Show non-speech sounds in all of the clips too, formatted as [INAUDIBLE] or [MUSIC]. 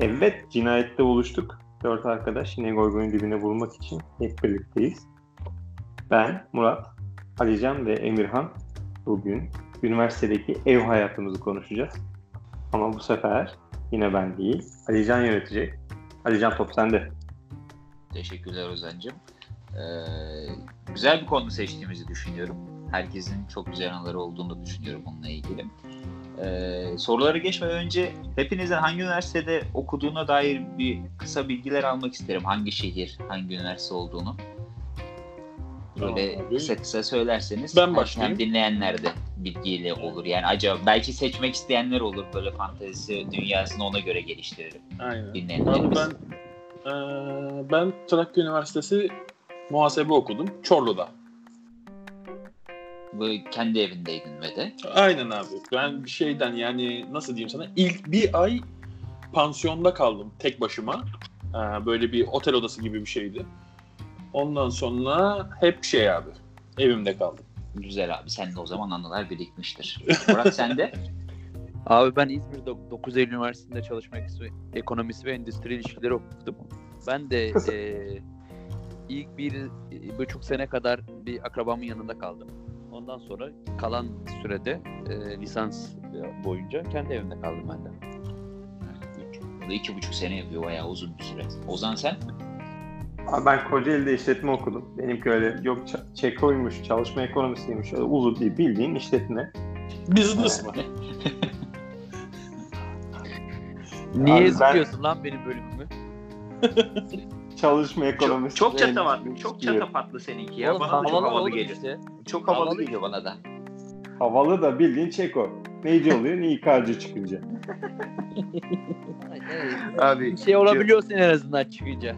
Evet, cinayette buluştuk. Dört arkadaş yine Goygoy'un dibine vurmak için hep birlikteyiz. Ben, Murat, Alican ve Emirhan bugün üniversitedeki ev hayatımızı konuşacağız. Ama bu sefer yine ben değil, Alican yönetecek. Alican top sende. Teşekkürler Özen'cim. Ee, güzel bir konu seçtiğimizi düşünüyorum. Herkesin çok güzel anıları olduğunu düşünüyorum bununla ilgili. Ee, sorulara geçmeden önce hepinizin hangi üniversitede okuduğuna dair bir kısa bilgiler almak isterim. Hangi şehir, hangi üniversite olduğunu. Böyle Tamam kısa kısa söylerseniz Ben başlayayım. hem dinleyenler de bilgiyle olur. Yani acaba belki seçmek isteyenler olur. Böyle fantezi dünyasını ona göre geliştiririm. Aynen. Dinleyenlerimiz. ben eee, ben Trakya Üniversitesi muhasebe okudum. Çorlu'da. Böyle kendi evindeydin ve de. Aynen abi. Ben bir şeyden yani nasıl diyeyim sana ilk bir ay pansiyonda kaldım tek başıma. Ee, böyle bir otel odası gibi bir şeydi. Ondan sonra hep şey abi evimde kaldım. Güzel abi. Senin de o zaman anılar birikmiştir. [LAUGHS] Murat sen de? Abi ben İzmir'de 9 Eylül Üniversitesi'nde çalışma ekonomisi- ekonomisi ve endüstri ilişkileri okudum. Ben de [LAUGHS] eee, ilk bir e, buçuk sene kadar bir akrabamın yanında kaldım. Ondan sonra kalan sürede e, lisans boyunca kendi evimde kaldım ben de. Bu da iki buçuk sene yapıyor. Bayağı uzun bir süre. Ozan sen? Abi ben Kocaeli'de işletme okudum. Benimki öyle yok ç- Çeko'ymuş, çalışma ekonomisiymiş, öyle uzun değil bildiğin işletme. Business mı? Niye Abi ben- lan benim bölümümü? [LAUGHS] Çalışma ekonomisi. Çok, çok çata var. Çok diyor. çatapatlı seninki ya. Oğlum, bana da çok havalı oğlum geliyor. işte. Çok havalı, Havalı geliyor bana da. Havalı da bildiğin Çeko. Neyci oluyor? Ne İK'cı çıkınca. [LAUGHS] Abi Bir şey olabiliyorsun en azından çıkınca.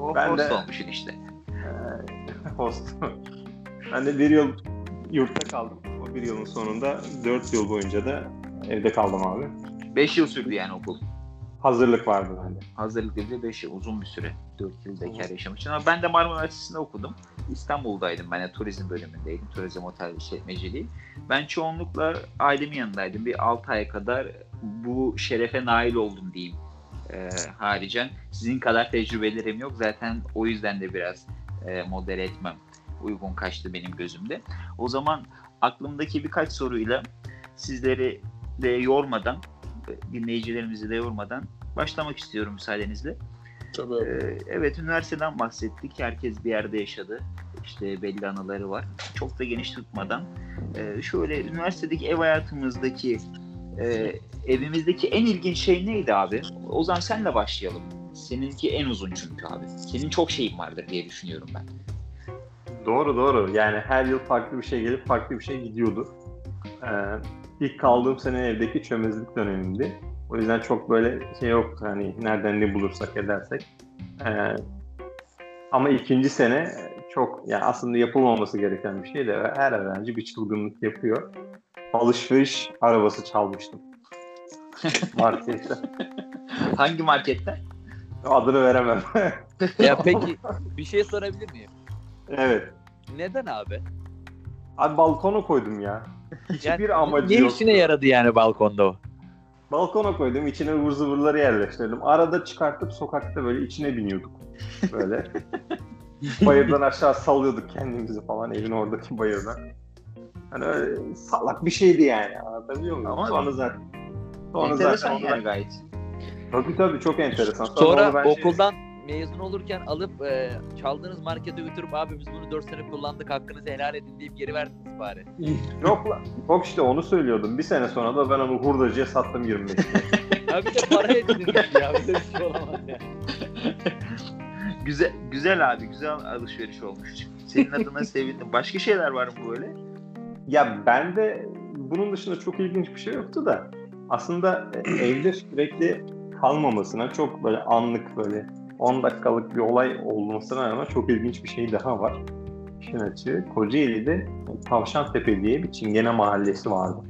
o Ben host de- olmuşsun işte. Host. ben de bir yıl yurtta kaldım. O bir yılın sonunda dört yıl boyunca da evde kaldım abi. Beş yıl sürdü yani okul. Hazırlık vardı bende. Hazırlık bile 5 yıl uzun bir süre. 4 yıl bekar yaşamışsın ama ben de Marmara Üniversitesi'nde okudum. İstanbul'daydım ben de turizm bölümündeydim. Turizm otel işletmeciliği. Ben çoğunlukla ailemin yanındaydım. Bir 6 aya kadar bu şerefe nail oldum diyeyim. Ee, haricen sizin kadar tecrübelerim yok. Zaten o yüzden de biraz e, modere etmem uygun kaçtı benim gözümde. O zaman aklımdaki birkaç soruyla sizleri de yormadan, dinleyicilerimizi de yormadan başlamak istiyorum müsaadenizle. Tabii. Ee, evet üniversiteden bahsettik. Herkes bir yerde yaşadı. İşte belli anıları var. Çok da geniş tutmadan. e, şöyle üniversitedeki ev hayatımızdaki e, evimizdeki en ilginç şey neydi abi? Ozan senle başlayalım. Seninki en uzun çünkü abi. Senin çok şeyin vardır diye düşünüyorum ben. Doğru doğru. Yani her yıl farklı bir şey gelip farklı bir şey gidiyordu. Ee, ilk kaldığım sene evdeki çömezlik dönemimdi. O yüzden çok böyle şey yoktu hani nereden ne bulursak edersek. Ee, ama ikinci sene çok yani aslında yapılmaması gereken bir şey de her öğrenci bir çılgınlık yapıyor. Alışveriş arabası çalmıştım. [LAUGHS] Markette. Hangi marketten? Adını veremem. [LAUGHS] Ya peki bir şey sorabilir miyim? evet. Neden abi? Abi balkona koydum ya. Hiçbir Yani amacı ne yok. işine yaradı yani balkonda o? Balkona koydum, içine ıvır zıvırları yerleştirdim. Arada çıkartıp sokakta böyle içine biniyorduk. Böyle. [LAUGHS] bayırdan aşağı sallıyorduk kendimizi falan evin oradaki bayırdan. Hani öyle salak bir şeydi yani. Anlatabiliyor muyum? Ama- sonra zaten. Sonra Enteresan zaten yani gayet. Tabii tabii çok enteresan. Sonra ben şey- okuldan mezun olurken alıp e, çaldığınız markete götürüp abi biz bunu 4 sene kullandık hakkınızı helal edin deyip geri verdiniz bari. [LAUGHS] Yok lan. Yok işte onu söylüyordum. Bir sene sonra da ben onu hurdacıya sattım 25 liraya. [LAUGHS] Abi de para edinmiş ya böyle bir şey olamaz ya. [LAUGHS] Güzel güzel abi güzel alışveriş olmuş. Senin adına sevindim. Başka şeyler var mı böyle? Ya ben de bunun dışında çok ilginç bir şey yoktu da aslında e, evde sürekli kalmamasına çok böyle anlık böyle 10 dakikalık bir olay olmasına rağmen çok ilginç bir şey daha var. İşin açığı Kocaeli'de Tavşantepe diye bir Çingene mahallesi vardı.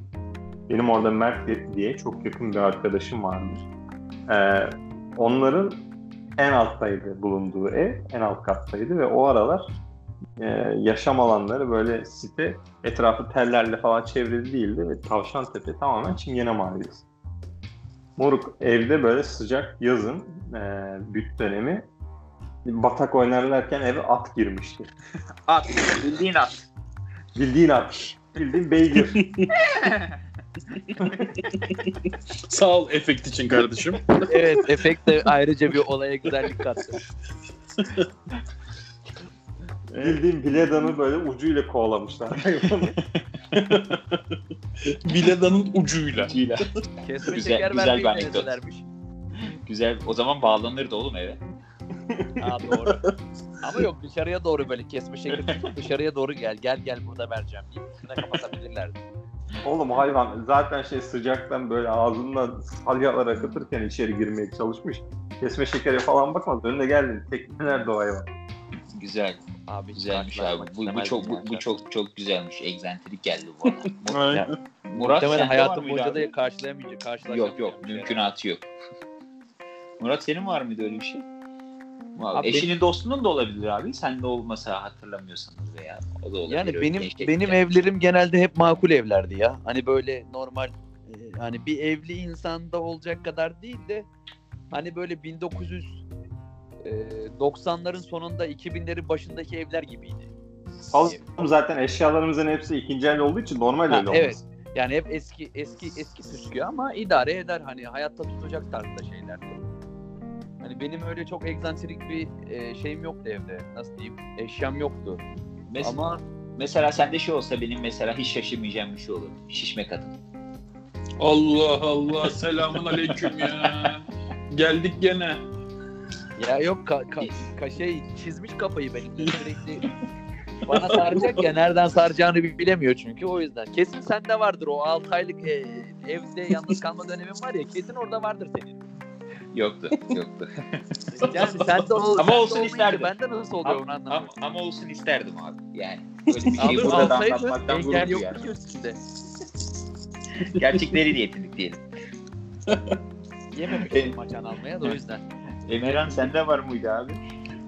Benim orada Mert diye çok yakın bir arkadaşım vardır. Ee, onların en alttaydı bulunduğu ev, en alt kattaydı ve o aralar e, yaşam alanları böyle site etrafı tellerle falan çevrili değildi ve Tavşantepe tamamen Çingene mahallesi. Moruk evde böyle sıcak yazın e, büt dönemi batak oynarlarken eve at girmişti. [LAUGHS] At. Bildiğin at. Bildiğin at. Bildiğin beygir. [LAUGHS] Sağ ol efekt için kardeşim. evet efekt de ayrıca bir olaya güzellik kattı. Bildiğin biledanı böyle ucuyla kovalamışlar. [LAUGHS] [LAUGHS] Biledanın ucuyla. Kesme Güzel- şeker güzel vermeyi bir anekdot. Güzel. O zaman bağlanırdı oğlum eve. Ha doğru. Ama yok dışarıya doğru böyle kesme şekeri [LAUGHS] dışarıya doğru gel. Gel gel burada vereceğim deyip üstüne kapatabilirlerdi. Oğlum hayvan zaten şey sıcaktan böyle ağzından salyalar akıtırken içeri girmeye çalışmış. Kesme şekeri falan bakmaz. Önüne geldin. Tekne nerede o hayvan? Güzel. Abi Güzelmiş abi. Bu, bu çok bu, yani. bu çok çok güzelmiş. Egzantrik geldi bu bana. [LAUGHS] Aynen. Murat Muhtemelen hayatım boyunca da karşılayamayacak, karşılaşamayacak. Yok yok şey. mümkünatı yok. [LAUGHS] Murat senin var mıydı öyle bir şey? Abi, Abi eşinin dostunun da olabilir abi. Sen de olmasa hatırlamıyorsanız veya o da olabilir. Yani benim benim evlerim genelde hep makul evlerdi ya. Hani böyle normal e, hani bir evli insanda olacak kadar değil de hani böyle 1900 e, 90'ların sonunda 2000'lerin başındaki evler gibiydi. Oğlum zaten eşyalarımızın hepsi ikinci el olduğu için normal Ha, öyle olmaz. evet. Yani hep eski eski eski püskü ama idare eder hani hayatta tutacak tarzda şeylerdi. Hani benim öyle çok egzantrik bir e, şeyim yoktu evde. Nasıl diyeyim? Eşyam yoktu. Mes- Ama mesela sende şey olsa benim mesela hiç şaşırmayacağım bir şey olur. Şişme kadın. Allah Allah selamun aleyküm ya. Geldik gene. Ya yok ka, ka, ka- şey çizmiş kafayı benim de sürekli [LAUGHS] bana saracak ya nereden saracağını bi- bilemiyor çünkü o yüzden. Kesin sende vardır o 6 aylık e, evde yalnız kalma dönemin var ya kesin orada vardır senin. Yoktu. Yoktu. [LAUGHS] Yani sen de o, Ama sen de olsun olmayınca isterdim. Bende nasıl oluyor onu ama, anlamadım. ama, ama olsun isterdim abi. Yani böyle bir [LAUGHS] şeyi Abi burada anlatmaktan gurur engel yok ki üstünde. Gerçekleri diyetinlik diyelim. Yememiştim maçan almaya da o yüzden. Emirhan sende var mıydı abi?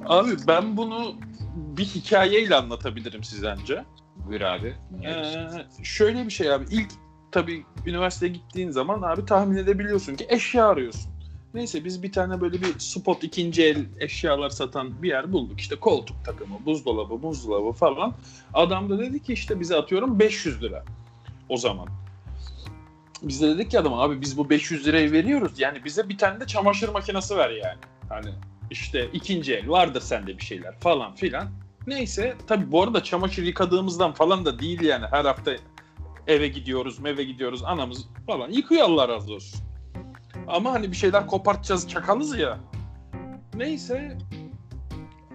Abi ben bunu bir hikayeyle anlatabilirim size anca. Buyur abi. Ee, şöyle bir şey abi. İlk tabii üniversiteye gittiğin zaman abi tahmin edebiliyorsun ki eşya arıyorsun. Neyse biz bir tane böyle bir spot ikinci el eşyalar satan bir yer bulduk. İşte koltuk takımı, buzdolabı, buzdolabı falan. Adam da dedi ki işte bize atıyorum 500 lira o zaman. Biz de dedik ki adam abi biz bu 500 lirayı veriyoruz. Yani bize bir tane de çamaşır makinesi ver yani. Hani işte ikinci el vardır sende bir şeyler falan filan. Neyse tabii bu arada çamaşır yıkadığımızdan falan da değil yani her hafta eve gidiyoruz eve gidiyoruz anamız falan yıkıyor Allah razı olsun. Ama hani bir şeyler kopartacağız çakalız ya. Neyse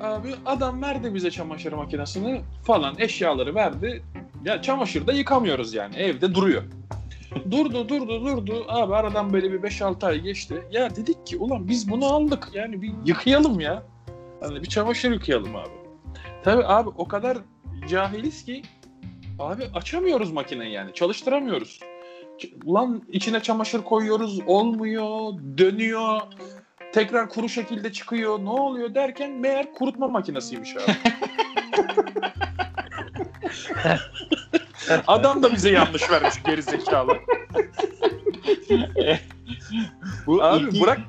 abi adam verdi bize çamaşır makinesini falan eşyaları verdi. Ya çamaşır da yıkamıyoruz yani evde duruyor. Durdu durdu durdu abi aradan böyle bir 5-6 ay geçti. Ya dedik ki ulan biz bunu aldık yani bir yıkayalım ya. Hani bir çamaşır yıkayalım abi. Tabii abi o kadar cahiliz ki abi açamıyoruz makineyi yani çalıştıramıyoruz. Ç- Lan içine çamaşır koyuyoruz olmuyor dönüyor tekrar kuru şekilde çıkıyor ne oluyor derken meğer kurutma makinesiymiş abi. [LAUGHS] Adam da bize yanlış vermiş geri zekalı. Bu Abi ilk- bırak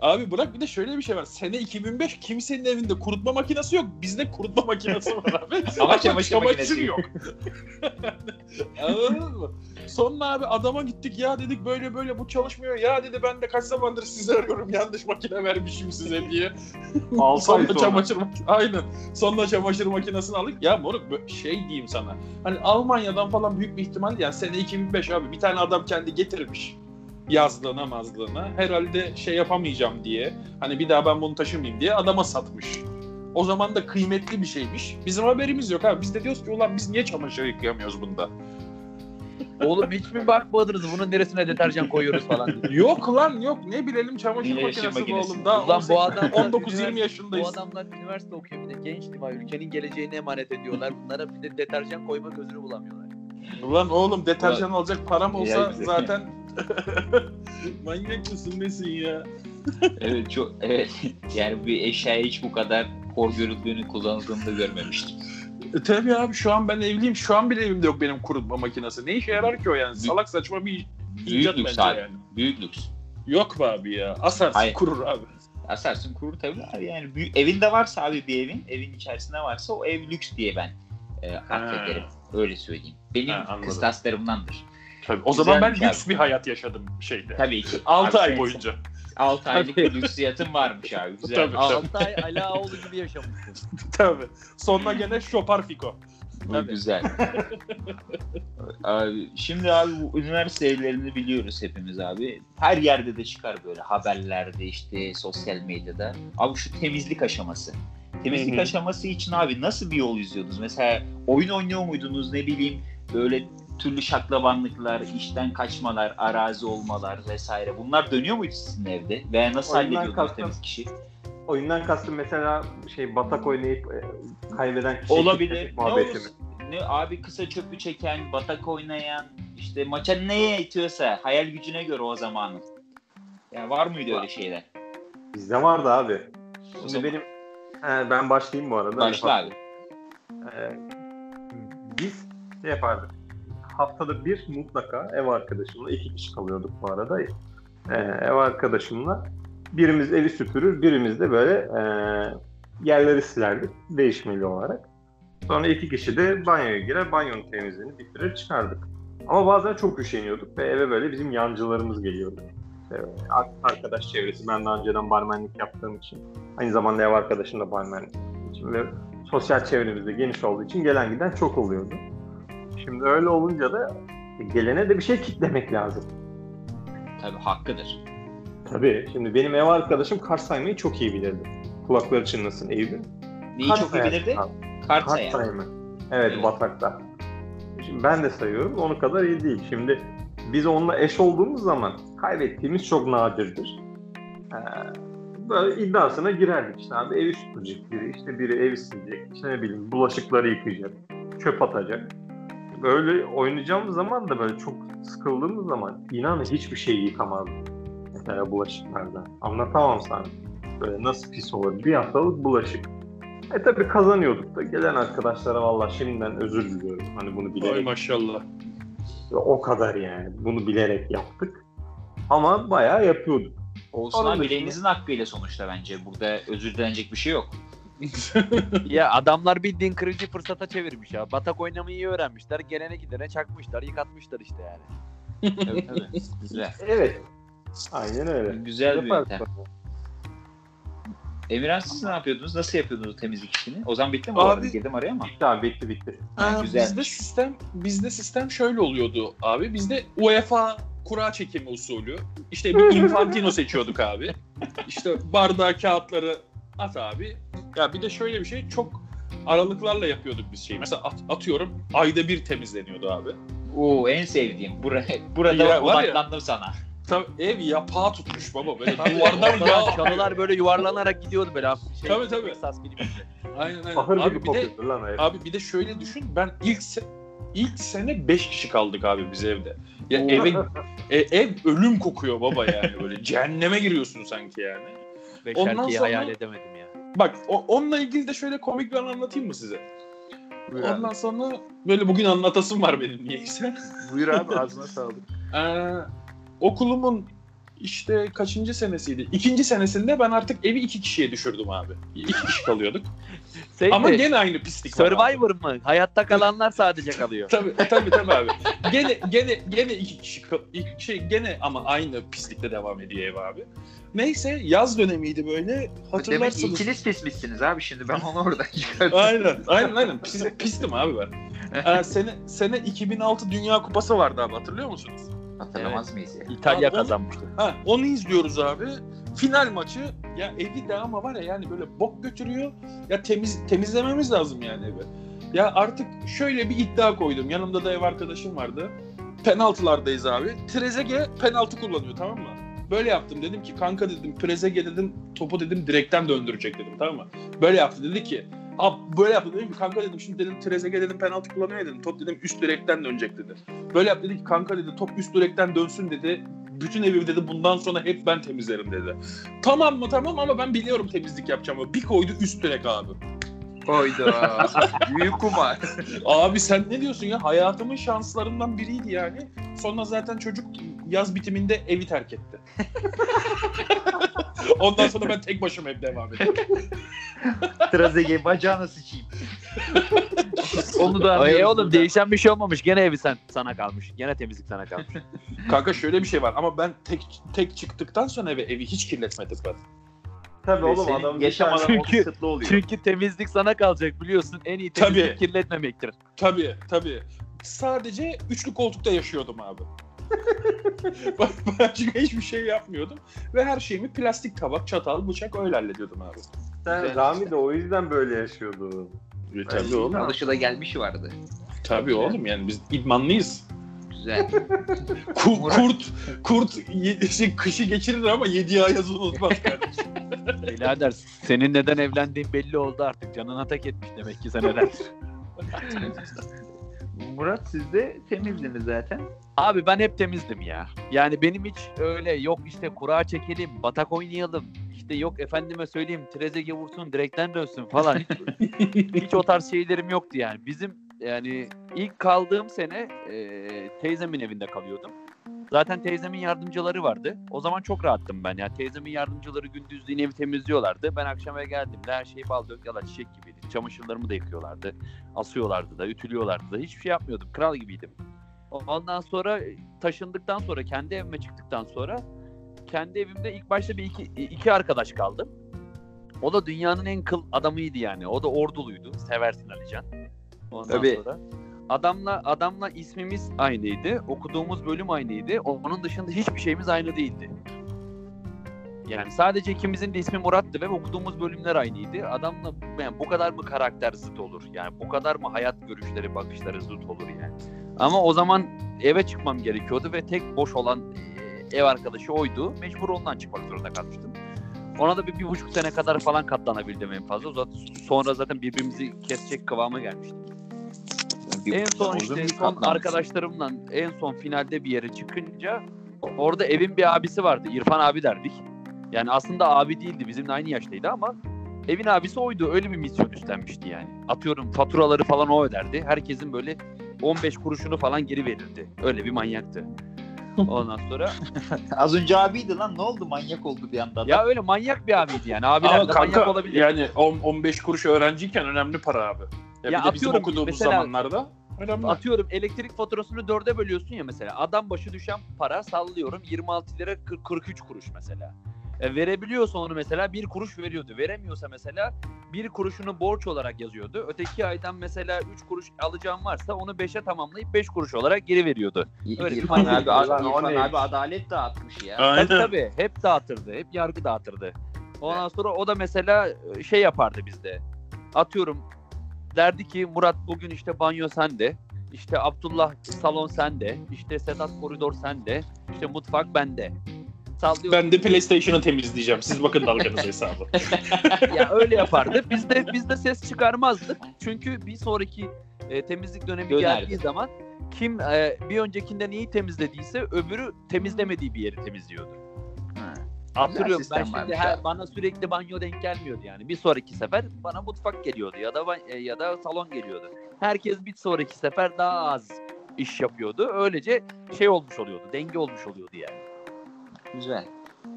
Abi bırak bir de şöyle bir şey var. Sene 2005 kimsenin evinde kurutma makinesi yok. Bizde kurutma makinesi var abi. [LAUGHS] Ama çamaşır makinesi yok. [LAUGHS] Anladın mı? Sonra abi adama gittik ya dedik böyle böyle bu çalışmıyor. Ya dedi ben de kaç zamandır sizi arıyorum yanlış makine vermişim size diye. [LAUGHS] Ay sonra çamaşır makinesi. Aynen. Sonra çamaşır makinesini aldık. Ya moruk şey diyeyim sana. Hani Almanya'dan falan büyük bir ihtimal yani sene 2005 abi bir tane adam kendi getirmiş yazlığına mazlığına herhalde şey yapamayacağım diye hani bir daha ben bunu taşımayayım diye adama satmış. O zaman da kıymetli bir şeymiş. Bizim haberimiz yok abi. Biz de diyoruz ki ulan biz niye çamaşır yıkayamıyoruz bunda? Oğlum hiç mi bakmadınız bunun neresine deterjan koyuyoruz falan diye. [LAUGHS] yok lan yok ne bilelim çamaşır yaşam makinesi bu oğlum. Daha Ulan bu 18 adamlar 19-20 üniversite- yaşındayız. Bu adamlar üniversite okuyor bir de genç var. Ülkenin geleceğini emanet ediyorlar. Bunlara bir de deterjan koyma gözünü bulamıyorlar. Ulan oğlum deterjan alacak param olsa zaten [LAUGHS] manyak mısın nesin ya? Evet çok evet. Yani bir eşyaya hiç bu kadar hor görüldüğünü kullanıldığını da görmemiştim. E, tabii abi şu an ben evliyim. Şu an bile evimde yok benim kurutma makinesi. Ne işe yarar ki o yani? Salak saçma bir Büyük İcat lüks bence abi. yani. Büyük lüks. Yok be abi ya. Asarsın Hayır. kurur abi. Asarsın kurur tabii abi yani büyük, evinde varsa abi bir evin evin içerisinde varsa o ev lüks diye ben e, affederim. Öyle söyleyeyim. Benim Ha, anladım. kıstaslarımdandır. Tabii. O zaman ben Güzelmiş lüks abi. bir hayat yaşadım şeyde. Tabii ki. 6 Abi ay boyunca. 6 aylık bir lüksiyatın varmış abi. Güzel. Tabii. Altay Alaoğlu gibi yaşamışsın. [LAUGHS] Tabii. Sonra gene şopar fiko. Bu Tabii. güzel. [LAUGHS] abi, şimdi abi bu üniversite evlerini biliyoruz hepimiz abi. Her yerde de çıkar böyle haberlerde işte sosyal medyada. Abi şu temizlik aşaması. Temizlik aşaması için abi nasıl bir yol izliyordunuz? Mesela oyun oynuyor muydunuz ne bileyim böyle türlü şaklabanlıklar, işten kaçmalar, arazi olmalar vesaire. Bunlar dönüyor muydu sizin evde? Veya nasıl Oyundan hallediyordunuz kastım- temiz kişi? Oyundan kastım mesela şey batak oynayıp e, kaybeden kişi Olabilir. Ne, ne abi kısa çöpü çeken, batak oynayan, işte maça neye itiyorsa hayal gücüne göre o zamanın. Yani var mıydı öyle şeyler? Bizde vardı abi. Şimdi zaman- benim He, ben başlayayım bu arada. Başla abi. Ee, biz şey yapardık. Haftada bir mutlaka ev arkadaşımla iki kişi kalıyorduk bu arada. Ee, ev arkadaşımla birimiz evi süpürür, birimiz de böyle e, yerleri silerdik değişmeli olarak. Sonra iki kişi de banyoya girer, banyonun temizliğini bitirir çıkardık. Ama bazen çok üşeniyorduk ve eve böyle bizim yancılarımız geliyordu. İşte arkadaş çevresi, ben daha önceden barmenlik yaptığım için. Aynı zamanda ev arkadaşım da barmenlik için ve sosyal çevremizde geniş olduğu için gelen giden çok oluyordu. Şimdi öyle olunca da gelene de bir şey kitlemek lazım. Tabii hakkıdır. Tabii. Şimdi benim ev arkadaşım kart saymayı çok iyi bilirdi. Kulakları çınlasın Eylül. Neyi Kart çok iyi bilirdi? Kart, Kart sayma. Evet, Evet. batakta. Şimdi ben de sayıyorum. Onun kadar iyi değil. Şimdi biz onunla eş olduğumuz zaman kaybettiğimiz çok nadirdir. Ee, böyle iddiasına girerdik işte abi evi süpürecek biri, işte biri evi silecek, işte ne bileyim bulaşıkları yıkayacak, çöp atacak. Böyle oynayacağımız zaman da böyle çok sıkıldığımız zaman inanın hiçbir şey yıkamazdım. Mesela bulaşıklardan. Anlatamam sana. Böyle nasıl pis olur. Bir haftalık bulaşık. E tabi kazanıyorduk da. Gelen arkadaşlara valla şimdiden özür diliyorum. Hani bunu bilerek. maşallah. O kadar yani. Bunu bilerek yaptık. Ama bayağı yapıyorduk. Olsun abi bileğinizin hakkıyla sonuçta bence. Burada özür dilenecek bir şey yok. [LAUGHS] ya adamlar bildiğin kırıcı fırsata çevirmiş ya. Batak oynamayı iyi öğrenmişler. Gelene gidene çakmışlar, yıkatmışlar işte yani. Tabii tabii. Güzel. Evet. Aynen öyle. Güzel bir yöntem. Emirhan siz ne yapıyordunuz? Nasıl yapıyordunuz temizlik işini? O zaman bitti mi? Abi-? Girdim araya ama. Bitti bitti. Ha, Aa, güzelmiş. bizde sistem bizde sistem şöyle oluyordu abi. Bizde UEFA kura çekimi usulü. İşte bir [LAUGHS] Infantino seçiyorduk abi. İşte bardağı kağıtları at abi. Ya bir de şöyle bir şey çok aralıklarla yapıyorduk biz şeyi. Mesela at- atıyorum ayda bir temizleniyordu abi. Oo en sevdiğim. Burada, burada Ya, odaklandım sana. Tabii ev yapağı tutmuş baba. Böyle duvardan yağ çalılar böyle yuvarlanarak gidiyordu böyle şey. Tabii, tabii. Filmi gibi. Aynen aynen. Ahır Abi gibi bir de lan ev. Abi bir de şöyle düşün. Ben ilk se- ilk sene 5 kişi kaldık abi biz evde. Ya eve [LAUGHS] e, ev ölüm kokuyor baba yani böyle cehenneme giriyorsun sanki yani. Beş Ondan erkeği sonra- hayal edemedim ya. Bak o- onunla ilgili de şöyle komik bir an anlatayım mı size? Buyur abi. Ondan sonra böyle bugün anlatasım var benim niyeyse. Buyur abi ağzına sağlık. [LAUGHS] Ee, okulumun işte kaçıncı senesiydi? İkinci senesinde ben artık evi iki kişiye düşürdüm abi. İki kişi kalıyorduk. [LAUGHS] Şey Ama mi? gene aynı pislik var abi. Survivor mı? Hayatta kalanlar sadece kalıyor. [LAUGHS] Tabii tabii tabii abi. Gene gene gene iki kişi iki şey gene ama aynı pislikte devam ediyor ev abi. Neyse yaz dönemiydi böyle Demek hatırlarsınız. ikiniz pismişsiniz abi şimdi ben onu oradan çıkardım. Aynen [LAUGHS] aynen aynen Pis, pistim abi ben. Ee, sene sene 2006 Dünya Kupası vardı abi hatırlıyor musunuz? Hatırlamaz mıyız ya? İtalya Abi onu- kazanmıştı. Ha onu izliyoruz abi. Final maçı ya evi de ama var ya yani böyle bok götürüyor. Ya temiz temizlememiz lazım yani evi. Ya artık şöyle bir iddia koydum. Yanımda da ev arkadaşım vardı. Penaltılardayız abi. Trezege penaltı kullanıyor tamam mı? Böyle yaptım dedim ki kanka dedim Trezege dedim topu dedim direkten döndürecek dedim tamam mı? Böyle yaptı dedi ki Abi böyle yaptı dedim ki kanka dedim şimdi dedim Trezege dedim penaltı kullanıyor dedim top dedim üst direkten dönecek dedi. Böyle yaptı dedi ki kanka dedi top üst direkten dönsün dedi. Bütün evi dedi bundan sonra hep ben temizlerim dedi. Tamam mı tamam ama ben biliyorum temizlik yapacağımı. Bir koydu üst direk abi. Hayda. [LAUGHS] Büyük kumar. Abi sen ne diyorsun ya? Hayatımın şanslarından biriydi yani. Sonra zaten çocuk Yaz bitiminde evi terk etti. [LAUGHS] Ondan sonra ben tek başıma hep devam ettim. [LAUGHS] Trezeguet bacağına sıçayım. [LAUGHS] Onu da Ay oğlum burada. değişen bir şey olmamış. Gene evi sen sana kalmış. Gene temizlik sana kalmış. Kanka şöyle bir şey var ama ben tek tek çıktıktan sonra eve, evi hiç kirletmedim ben. Tabii oğlum Senin adam yaşam o Çünkü- kısıtlı oluyor. Çünkü temizlik sana kalacak biliyorsun. En iyi temizlik Tabii. kirletmemektir. Tabii tabii. Sadece üçlü koltukta yaşıyordum abi. [LAUGHS] Başka hiçbir şey yapmıyordum. Ve her şeyimi plastik tabak, çatal, bıçak öyle hallediyordum abi. Sen Rami de o yüzden böyle yaşıyordu. E, tabii oğlum. Alışıda gelmişi vardı. Tabii oğlum yani biz idmanlıyız. Güzel. [LAUGHS] Ku- kurt kurt şey, kışı geçirir ama yediği ayazı unutmaz kardeşim. [LAUGHS] Birader senin neden evlendiğin belli oldu artık. Canına tak etmiş demek ki seneler. Murat siz de temizdiniz zaten. Abi ben hep temizdim ya. Yani benim hiç öyle yok işte kura çekelim, batak oynayalım. İşte yok efendime söyleyeyim Trezeguet vursun, direkten dönsün falan. Hiç, [LAUGHS] hiç o tarz şeylerim yoktu yani. Bizim yani ilk kaldığım sene e, teyzemin evinde kalıyordum. Zaten teyzemin yardımcıları vardı. O zaman çok rahattım ben. Yani teyzemin yardımcıları gündüzliğin evi temizliyorlardı. Ben akşam eve geldiğimde her şey bal dök yala çiçek gibiydi. Çamaşırlarımı da yıkıyorlardı. Asıyorlardı da, ütülüyorlardı da. Hiçbir şey yapmıyordum. Kral gibiydim. Ondan sonra taşındıktan sonra, kendi evime çıktıktan sonra kendi evimde ilk başta bir iki, iki arkadaş kaldım. O da dünyanın en kıl adamıydı yani. O da orduluydu. Seversin Alican. Ondan Tabii. sonra adamla adamla ismimiz aynıydı. Okuduğumuz bölüm aynıydı. Onun dışında hiçbir şeyimiz aynı değildi. Yani sadece ikimizin de ismi Murat'tı ve okuduğumuz bölümler aynıydı. Adamla yani bu kadar mı karakter zıt olur? Yani bu kadar mı hayat görüşleri, bakışları zıt olur yani? Ama o zaman eve çıkmam gerekiyordu ve tek boş olan e, ev arkadaşı oydu. Mecbur ondan çıkmak zorunda kalmıştım. Ona da bir, bir buçuk sene kadar falan katlanabildim en fazla. Sonra zaten birbirimizi kesecek kıvama gelmiştik. En son işte son arkadaşlarımla en son finalde bir yere çıkınca orada evin bir abisi vardı. İrfan abi derdik. Yani aslında abi değildi. Bizimle aynı yaştaydı ama evin abisi oydu. Öyle bir misyon üstlenmişti yani. Atıyorum faturaları falan o öderdi. Herkesin böyle 15 kuruşunu falan geri verirdi. Öyle bir manyaktı. Ondan sonra [LAUGHS] Az önce abiydi lan ne oldu manyak oldu bir anda. ya öyle manyak bir abiydi yani. Abiler Ama de kanka manyak olabilir. yani on- 15 kuruş öğrenciyken önemli para abi. Ya, Ya bir de bizim atıyorum, okuduğumuz mesela- zamanlarda önemli. Atıyorum elektrik faturasını dörde bölüyorsun ya mesela. Adam başı düşen para sallıyorum 26 lira 40 43 kuruş mesela. E, verebiliyorsa onu mesela bir kuruş veriyordu. Veremiyorsa mesela bir kuruşunu borç olarak yazıyordu. Öteki aydan mesela 3 kuruş alacağım varsa onu 5'e tamamlayıp 5 kuruş olarak geri veriyordu. Öyle bir İrfan abi, o İrfan abi adalet dağıtmış ya. Aynen. Tabii tabii hep dağıtırdı. Hep yargı dağıtırdı. Ondan sonra o da mesela e, şey yapardı bizde. Atıyorum derdi ki Murat bugün işte banyo sende. İşte Abdullah salon sende. İşte Sedat koridor sende. İşte mutfak bende. Sallıyor. Ben de PlayStation'ı temizleyeceğim. Siz bakın dalganız [LAUGHS] hesabı. [LAUGHS] ya öyle yapardı. Biz de biz de ses çıkarmazdık. Çünkü bir sonraki e, temizlik dönemi Dönerdi. geldiği zaman kim e, bir öncekinden iyi temizlediyse öbürü temizlemediği bir yeri temizliyordu. Ha. Hatırlıyorum ben şimdi her, abi. bana sürekli banyo denk gelmiyordu yani. Bir sonraki sefer bana mutfak geliyordu ya da e, ya da salon geliyordu. Herkes bir sonraki sefer daha az iş yapıyordu. Öylece şey olmuş oluyordu. Denge olmuş oluyordu yani. Güzel.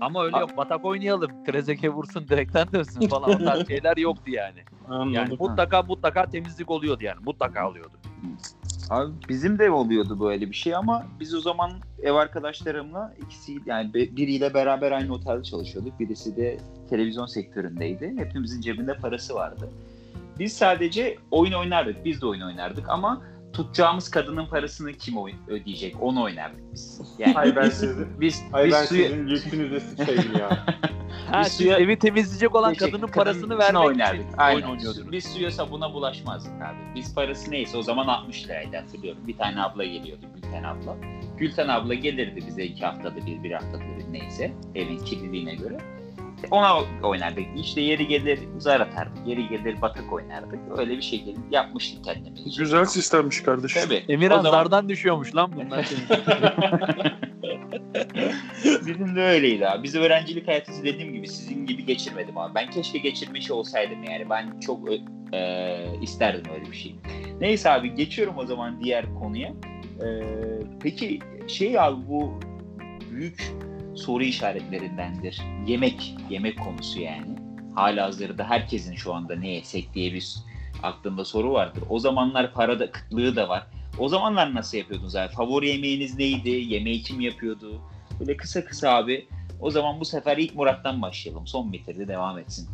Ama öyle yok. Batak oynayalım. Trezeke vursun direkten dönsün falan. O tarz [LAUGHS] şeyler yoktu yani. Yani Anladım. mutlaka mutlaka temizlik oluyordu yani. Mutlaka oluyordu. Abi bizim de oluyordu böyle bir şey ama biz o zaman ev arkadaşlarımla ikisi yani biriyle beraber aynı otelde çalışıyorduk. Birisi de televizyon sektöründeydi. Hepimizin cebinde parası vardı. Biz sadece oyun oynardık. Biz de oyun oynardık ama tutacağımız kadının parasını kim ödeyecek onu oynardık biz. Yani Ay ben biz, sizin, biz, ay biz ben suya- sizin yükünüze sıçayım ya. [LAUGHS] Ha, Biz suya- evi temizleyecek olan Geçecek, kadının parasını vermek oynardık. için Aynen. oyun oynuyordunuz. Biz suya sabuna bulaşmazdık abi. Biz parası neyse o zaman 60 liraydı hatırlıyorum. Bir tane abla geliyordu Gülten abla. Gülten abla gelirdi bize iki haftada bir, bir haftada bir neyse evin kirliliğine göre. Ona oynardık. İşte yeri gelir zar atardık. Yeri gelir batak oynardık. Öyle bir şekilde yapmıştık kendimiz. Güzel sistemmiş kardeşim. Tabii. Emirhan zaman- zardan düşüyormuş lan bunlar. [LAUGHS] Bizim de öyleydi abi. Biz öğrencilik hayatımızı dediğim gibi sizin gibi geçirmedim abi. Ben keşke geçirmiş olsaydım yani. Ben çok ö- e, isterdim öyle bir şey. Neyse abi geçiyorum o zaman diğer konuya. E, peki şey abi bu büyük soru işaretlerindendir. Yemek, yemek konusu yani. Hala hazırda herkesin şu anda ne yesek diye bir aklında soru vardır. O zamanlar parada kıtlığı da var. O zamanlar nasıl yapıyordunuz abi? Favori yemeğiniz neydi? Yemeği kim yapıyordu? Böyle kısa kısa abi. O zaman bu sefer ilk Murat'tan başlayalım. Son bitirdi devam etsin.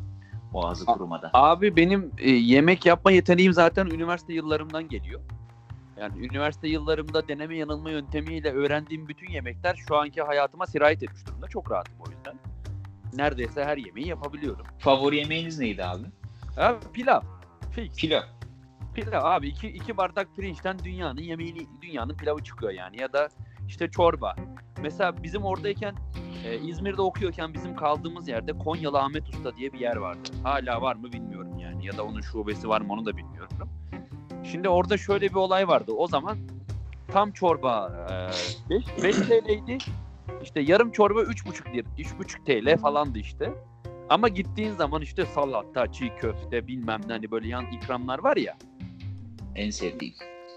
Boğazı kurumadan. Abi benim e, yemek yapma yeteneğim zaten üniversite yıllarımdan geliyor. Yani üniversite yıllarımda deneme yanılma yöntemiyle öğrendiğim bütün yemekler şu anki hayatıma sirayet etmiş durumda. Çok rahatım o yüzden. Neredeyse her yemeği yapabiliyorum. Favori yemeğiniz neydi abi? Abi pilav. Fix. Pilav. Pilav abi iki, iki bardak pirinçten dünyanın yemeğini dünyanın pilavı çıkıyor yani ya da işte çorba. Mesela bizim oradayken e, İzmir'de okuyorken bizim kaldığımız yerde Konyalı Ahmet Usta diye bir yer vardı. Hala var mı bilmiyorum yani ya da onun şubesi var mı onu da bilmiyorum. Şimdi orada şöyle bir olay vardı. O zaman tam çorba 5 5 TL'ydi. İşte yarım çorba 3,5 lira, 3,5 TL falandı işte. Ama gittiğin zaman işte salata, çiğ köfte bilmem ne hani böyle yan ikramlar var ya. En sevdiğim.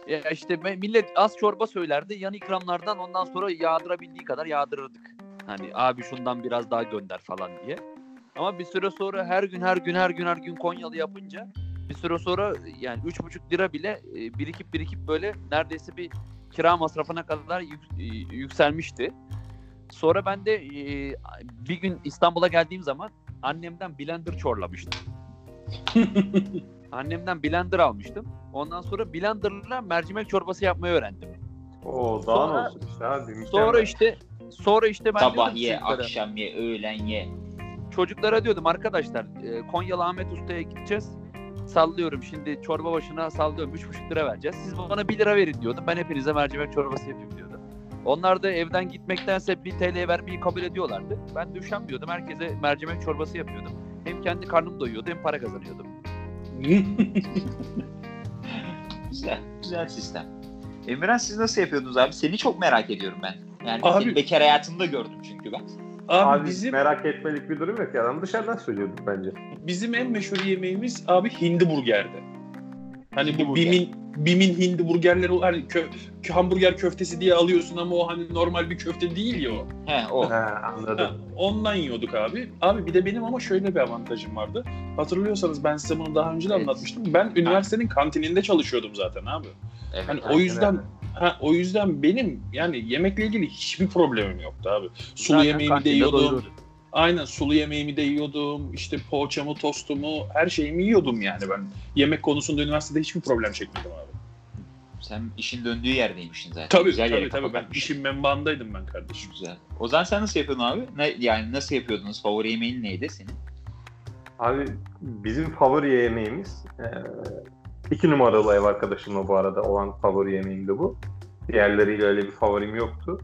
Ya işte millet az çorba söylerdi. Yan ikramlardan ondan sonra yağdırabildiği kadar yağdırırdık. Hani abi şundan biraz daha gönder falan diye. Ama bir süre sonra her gün her gün her gün her gün Konyalı yapınca bir süre sonra yani üç buçuk lira bile e, birikip birikip böyle neredeyse bir kira masrafına kadar yük- e, yükselmişti. Sonra ben de e, bir gün İstanbul'a geldiğim zaman annemden blender çorlamıştım. [LAUGHS] Annemden blender almıştım. Ondan sonra blenderla mercimek çorbası yapmayı öğrendim. Oo daha Sonra- ne olsun işte abi. mükemmel. Sonra işte sonra işte ben Sabah ye, çocuklara, akşam ye, öğlen ye. çocuklara diyordum arkadaşlar Konyalı Ahmet Usta'ya gideceğiz. Sallıyorum şimdi çorba başına sallıyorum 3,5 lira vereceğiz. Siz bana 1 lira verin diyordum. Ben hepinize mercimek çorbası yapayım diyordum. Onlar da evden gitmektense 1 TL vermeyi kabul ediyorlardı. Ben de üşenmiyordum. Herkese mercimek çorbası yapıyordum. Hem kendi karnım doyuyordu hem para kazanıyordum. [LAUGHS] Güzel, güzel sistem. Emirhan siz nasıl yapıyordunuz abi? Seni çok merak ediyorum ben. Yani Abi- bekar hayatında gördüm çünkü ben. Abi, Abi bizim merak etmelik bir durum yok ya. Adam dışarıdan söylüyordu bence. bizim en meşhur yemeğimiz abi hindi burgerdi. Hani Hindi bu burger. Bim'in Bim'in hindi burgerleri hani kö, kö- hamburger köftesi diye alıyorsun ama o hani normal bir köfte değil ya o. He o. He anladım. Ha, ondan yiyorduk abi. Abi bir de benim ama şöyle bir avantajım vardı. Hatırlıyorsanız ben size bunu daha önce de Evet. anlatmıştım. Ben üniversitenin kantininde çalışıyordum zaten abi. Evet. Hani o yüzden öyle. ha o yüzden benim yani yemekle ilgili hiçbir problemim yoktu abi. Sulu Zaten yemeğimi de yiyordum. doyururdu. Aynen sulu yemeğimi de yiyordum. İşte poğaçamı, tostumu, her şeyimi yiyordum yani ben. Yemek konusunda üniversitede hiçbir problem çekmedim abi. Sen işin döndüğü yerdeymişsin zaten. Tabii Güzel tabii tabii ben işin menbaındaydım ben kardeşim. Güzel. O zaman sen nasıl yapıyordun abi? Ne, yani nasıl yapıyordunuz? Favori yemeğin neydi senin? Abi bizim favori yemeğimiz e, iki numaralı ev arkadaşımla bu arada olan favori yemeğim de bu. Diğerleriyle öyle bir favorim yoktu.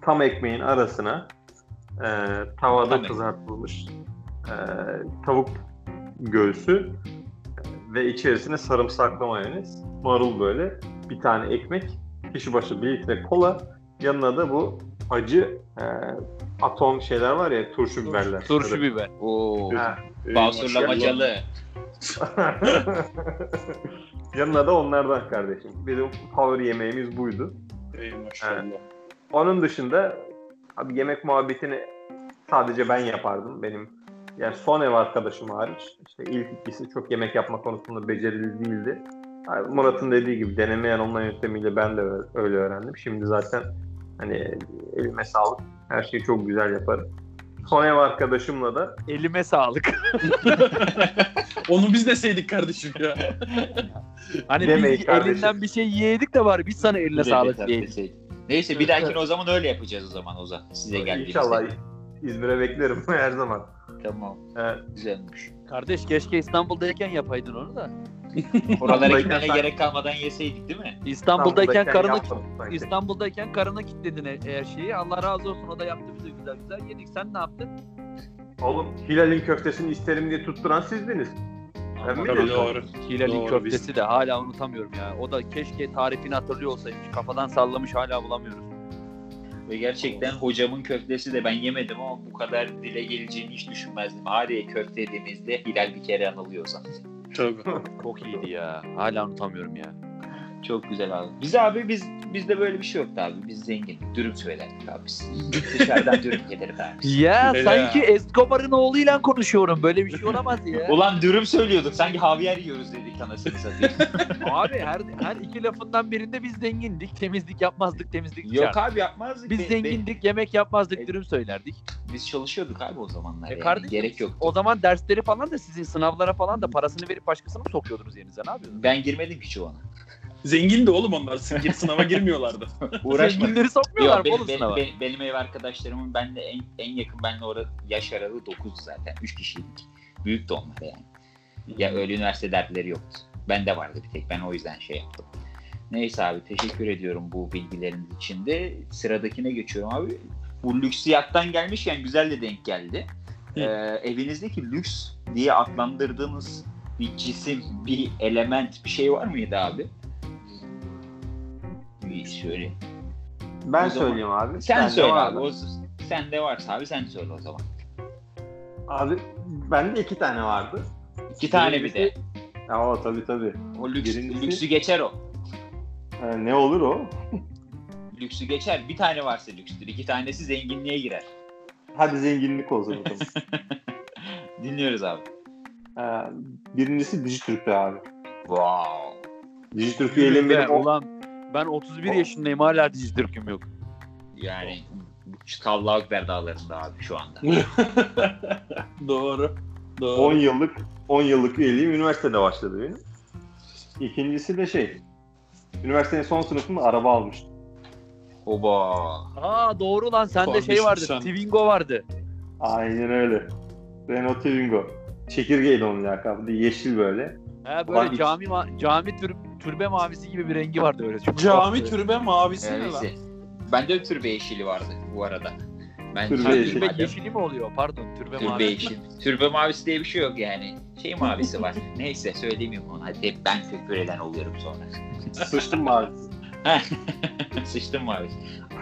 Tam ekmeğin arasına e, tavada ekmek. kızartılmış e, tavuk göğsü e, ve içerisine sarımsaklı mayonez, marul böyle bir tane ekmek, kişi başı bir litre kola, yanına da bu acı e, atom şeyler var ya turşu biberler. Turşu Böyle- biber. Oo. Ha, Basurlamacalı. [LAUGHS] Yanına da onlardan kardeşim. Benim favori yemeğimiz buydu. Ey maşallah. Onun dışında abi yemek muhabbetini sadece ben yapardım. Benim yani son ev arkadaşım hariç. İşte ilk ikisi çok yemek yapma konusunda becerili değildi. Yani Murat'ın dediği gibi deneme yanılma yöntemiyle ben de öyle öğrendim. Şimdi zaten hani elime sağlık. Her şeyi çok güzel yaparım. Son ev arkadaşımla da Elime sağlık. [LAUGHS] Onu biz deseydik kardeşim ya. Hani Demeyin biz kardeşim. elinden bir şey yedik de var biz sana eline sağlık diyelim. Evet. Neyse bir dahakine o zaman öyle yapacağız o zaman Ozan. Size geldiğimizde. inşallah İzmir'e beklerim [LAUGHS] her zaman. Tamam. Evet. Güzelmiş. Kardeş keşke İstanbul'dayken yapaydın onu da. Oralara gitmene gerek kalmadan yeseydik değil mi? İstanbul'dayken sanki. İstanbul'dayken karına kilitledin e- her şeyi. Allah razı olsun o da yaptı bize güzel güzel. Yedik sen ne yaptın? Oğlum Hilal'in köftesini isterim diye tutturan sizdiniz. Ben Tabii biliyorum. doğru. Hilal'in Doğru, köftesi de hala unutamıyorum ya. O da keşke tarifini hatırlıyor olsaymış. Kafadan sallamış hala bulamıyoruz. Ve gerçekten hocamın köftesi de ben yemedim ama bu kadar dile geleceğini hiç düşünmezdim. Hadi köfte yediğimizde Hilal bir kere anılıyor o zaman. Tabii. Çok iyiydi ya. Hala unutamıyorum ya. Çok güzel abi. Biz abi biz bizde böyle bir şey yoktu abi. Biz zengin. Dürüm söylerdik abi biz. Dışarıdan [LAUGHS] dürüm gelirdi abi. Ya Öyle sanki ya. Escobar'ın oğluyla konuşuyorum. Böyle bir şey olamaz ya. Ulan dürüm söylüyorduk. Sanki havyar yiyoruz dedik anasını satayım. [LAUGHS] Abi her her iki lafından birinde biz zengindik. Temizlik yapmazdık, temizlik Yok abi yapmazdık. Biz Be- be- zengindik, yemek yapmazdık, E- dürüm söylerdik. biz çalışıyorduk abi o zamanlar. E yani. kardeşim, Gerek yok. O zaman dersleri falan da sizin sınavlara falan da parasını verip başkasına mı sokuyordunuz yerinize? Ne yapıyordunuz? Ben girmedim ki çoğuna. Zengin de oğlum onlar. Gir sınava girmiyorlardı. [LAUGHS] Zenginleri sokmuyorlar benim, oğlum benim, sınava? benim, benim ev arkadaşlarımın benle en, en yakın benle orada yaş aralığı 9'du zaten. 3 kişiydik. Büyük de onlar yani. Ya öyle üniversite dertleri yoktu. Bende vardı bir tek. Ben o yüzden şey yaptım. Neyse abi teşekkür ediyorum bu bilgileriniz için de. Sıradakine geçiyorum abi. Bu lüksiyattan gelmişken güzel de denk geldi. Hı. Ee, evinizdeki lüks diye adlandırdığınız bir cisim, bir element, bir şey var mıydı abi? Bir şöyle. Ben O zaman- söyleyeyim abi. Sen Bende söyle abi. O, sen de varsa abi sen söyle o zaman. Abi bende iki tane vardı. İki tane bir de. Ya o tabii tabii. O lüks, Birincisi- lüksü geçer o. Ee, ne olur o? Lüksü geçer. Bir tane varsa lükstür. İki tanesi zenginliğe girer. Hadi zenginlik olsun o zaman. [LAUGHS] Dinliyoruz abi. Ee, birincisi Dijitürk'tü abi. Wow. Dijitürk üyeliğim benim o... Ulan ben 31 yaşındayım hala Dijitürk'üm yok. Yani Kalla Akber dağlarında abi şu anda. [LAUGHS] Doğru. Doğru. 10 yıllık 10 yıllık üyeliğim üniversitede başladı benim. İkincisi de şey. Üniversitenin son sınıfında araba almıştım. Oba. Aa doğru lan sende şey Konuşmuş vardı. sen. Twingo vardı. Aynen öyle. Renault Twingo. Çekirgeydi onun lakabı. Yeşil böyle. Ha Ulan böyle hiç- cami cami tür türbe mavisi gibi bir rengi vardı öyle. Çok Cami tatlı. türbe mavisi ne lan? Bende de türbe yeşili vardı bu arada. Ben Türbe yeşili. türbe türbe, yeşili mi oluyor? Pardon türbe, türbe mavisi. yeşil. Türbe mavisi diye bir şey yok yani. Şey mavisi var. [LAUGHS] Neyse söylemeyeyim onu. Hadi hep ben küfür eden oluyorum sonra. Sıçtım mavi. [LAUGHS] Sıçtım mavi.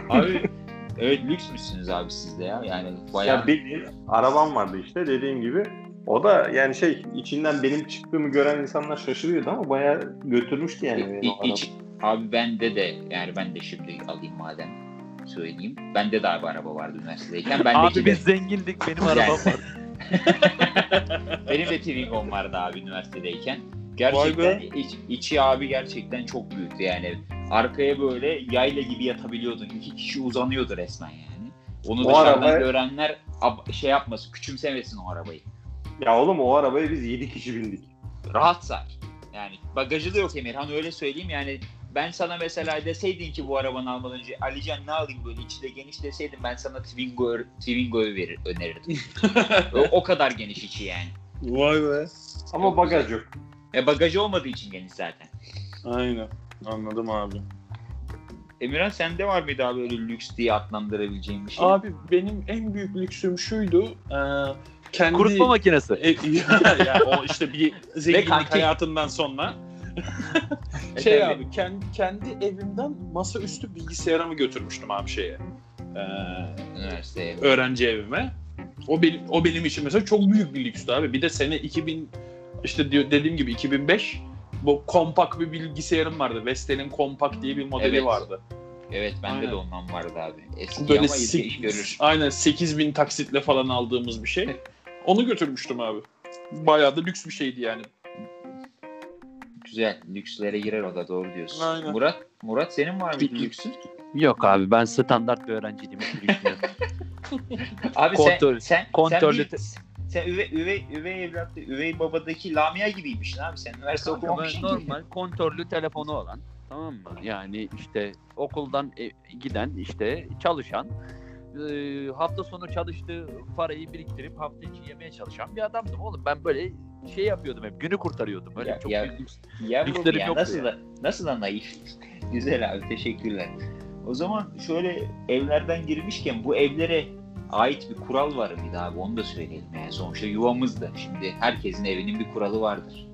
Abi evet lüks müsünüz abi siz de ya. Yani bayağı Ya benim arabam vardı işte dediğim gibi. O da yani şey içinden benim çıktığımı gören insanlar şaşırıyordu ama bayağı götürmüştü yani. İ- iç- abi bende de yani ben de şimdi alayım madem söyleyeyim. Bende de abi araba vardı üniversitedeyken. Ben Abi de biz zengindik benim Yani- arabam var. [LAUGHS] benim de Twingo'm vardı abi üniversitedeyken. Gerçekten iç, içi abi gerçekten çok büyüktü yani. Arkaya böyle yayla gibi yatabiliyordun. İki kişi uzanıyordu resmen yani. Onu O dışarıdan araba- görenler ab- şey yapmasın, küçümsemesin o arabayı. Ya oğlum o arabaya biz 7 kişi bindik. rahat sar. Yani bagajı da yok Emirhan öyle söyleyeyim yani ben sana mesela deseydin ki bu arabanı almadan önce Alican ne alayım böyle içi de geniş deseydim ben sana Twingo Twingo'yu verir, önerirdim. [LAUGHS] o, o kadar geniş içi yani. Vay be. Ama Çok bagaj yok. E bagajı olmadığı için geniş zaten. Aynen. Anladım abi. Emirhan sende var mıydı abi öyle lüks diye adlandırabileceğin bir şey? Abi benim en büyük lüksüm şuydu. Ee, kendi Kurutma makinesi. E, [LAUGHS] ya, o işte bir zenginlik kanki. hayatından sonra [LAUGHS] E, şey abi kendi, kendi evimden masaüstü bilgisayarımı götürmüştüm abi şeye. Ee, Üniversiteye. öğrenci evime. O benim o benim için mesela çok büyük bir lükstü abi. Bir de sene 2000 işte diyor dediğim gibi 2005 bu kompak bir bilgisayarım vardı. Vestel'in kompak diye bir modeli Evet. vardı. Evet bende Aynen. de ondan vardı abi. Eski Böyle ama sek- iş görür. aynen 8000 taksitle falan aldığımız bir şey. [LAUGHS] Onu götürmüştüm abi. Bayağı da lüks bir şeydi yani. Güzel. Lükslere girer o da doğru diyorsun. Aynen. Murat, Murat senin var mıydı lüksün? Yok abi ben standart bir öğrenciydim. [LAUGHS] Abi Kontrol- sen sen kontrollü sen, bir, sen üvey, üvey, üvey evlatta, üvey babadaki Lamia gibiymişsin abi. Sen üniversite okumamışsın. normal kontörlü telefonu olan tamam mı? Yani işte okuldan e- giden işte çalışan e, hafta sonu çalıştığı parayı biriktirip hafta içi yemeye çalışan bir adamdım oğlum. Ben böyle şey yapıyordum hep günü kurtarıyordum. Öyle Ya- çok ya- büyük lüks. Lükslerim ya yoktu nasıl ya. da, nasıl da naif. [LAUGHS] Güzel abi teşekkürler. O zaman şöyle evlerden girmişken bu evlere ait bir kural var mıydı abi onu da söyleyelim yani sonuçta yuvamızdı. Şimdi herkesin evinin bir kuralı vardır.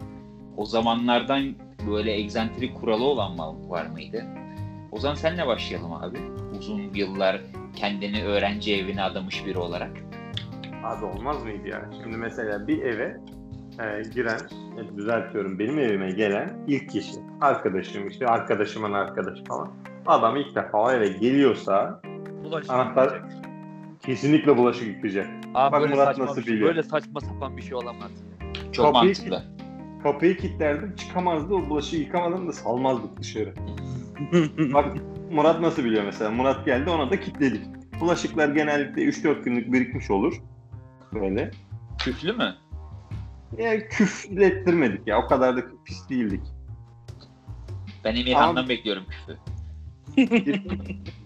O zamanlardan böyle egzantrik kuralı olan var mıydı? O zaman senle başlayalım abi. Uzun yıllar kendini öğrenci evine adamış biri olarak. Abi olmaz mıydı ya? Şimdi mesela bir eve e, giren, e, düzeltiyorum benim evime gelen ilk kişi. Arkadaşım işte arkadaşımın arkadaşı falan. Adam ilk defa o eve geliyorsa Bulaşık Anahtar- yıkayacak. kesinlikle bulaşık yıkayacak. Abi Bak böyle Murat saçma nasıl şey, biliyor. Böyle saçma sapan bir şey olamaz. Çok Kapıyı- mantıklı. Kapıyı kilitlerdim çıkamazdı o bulaşığı yıkamadan da salmazdık dışarı. [LAUGHS] Bak Murat nasıl biliyor mesela. Murat geldi ona da kilitledik. Bulaşıklar genellikle 3-4 günlük birikmiş olur. Böyle. Küflü mü? Ya küflettirmedik ya. O kadar da pis değildik. Ben Emirhan'dan Abi- bekliyorum küfü.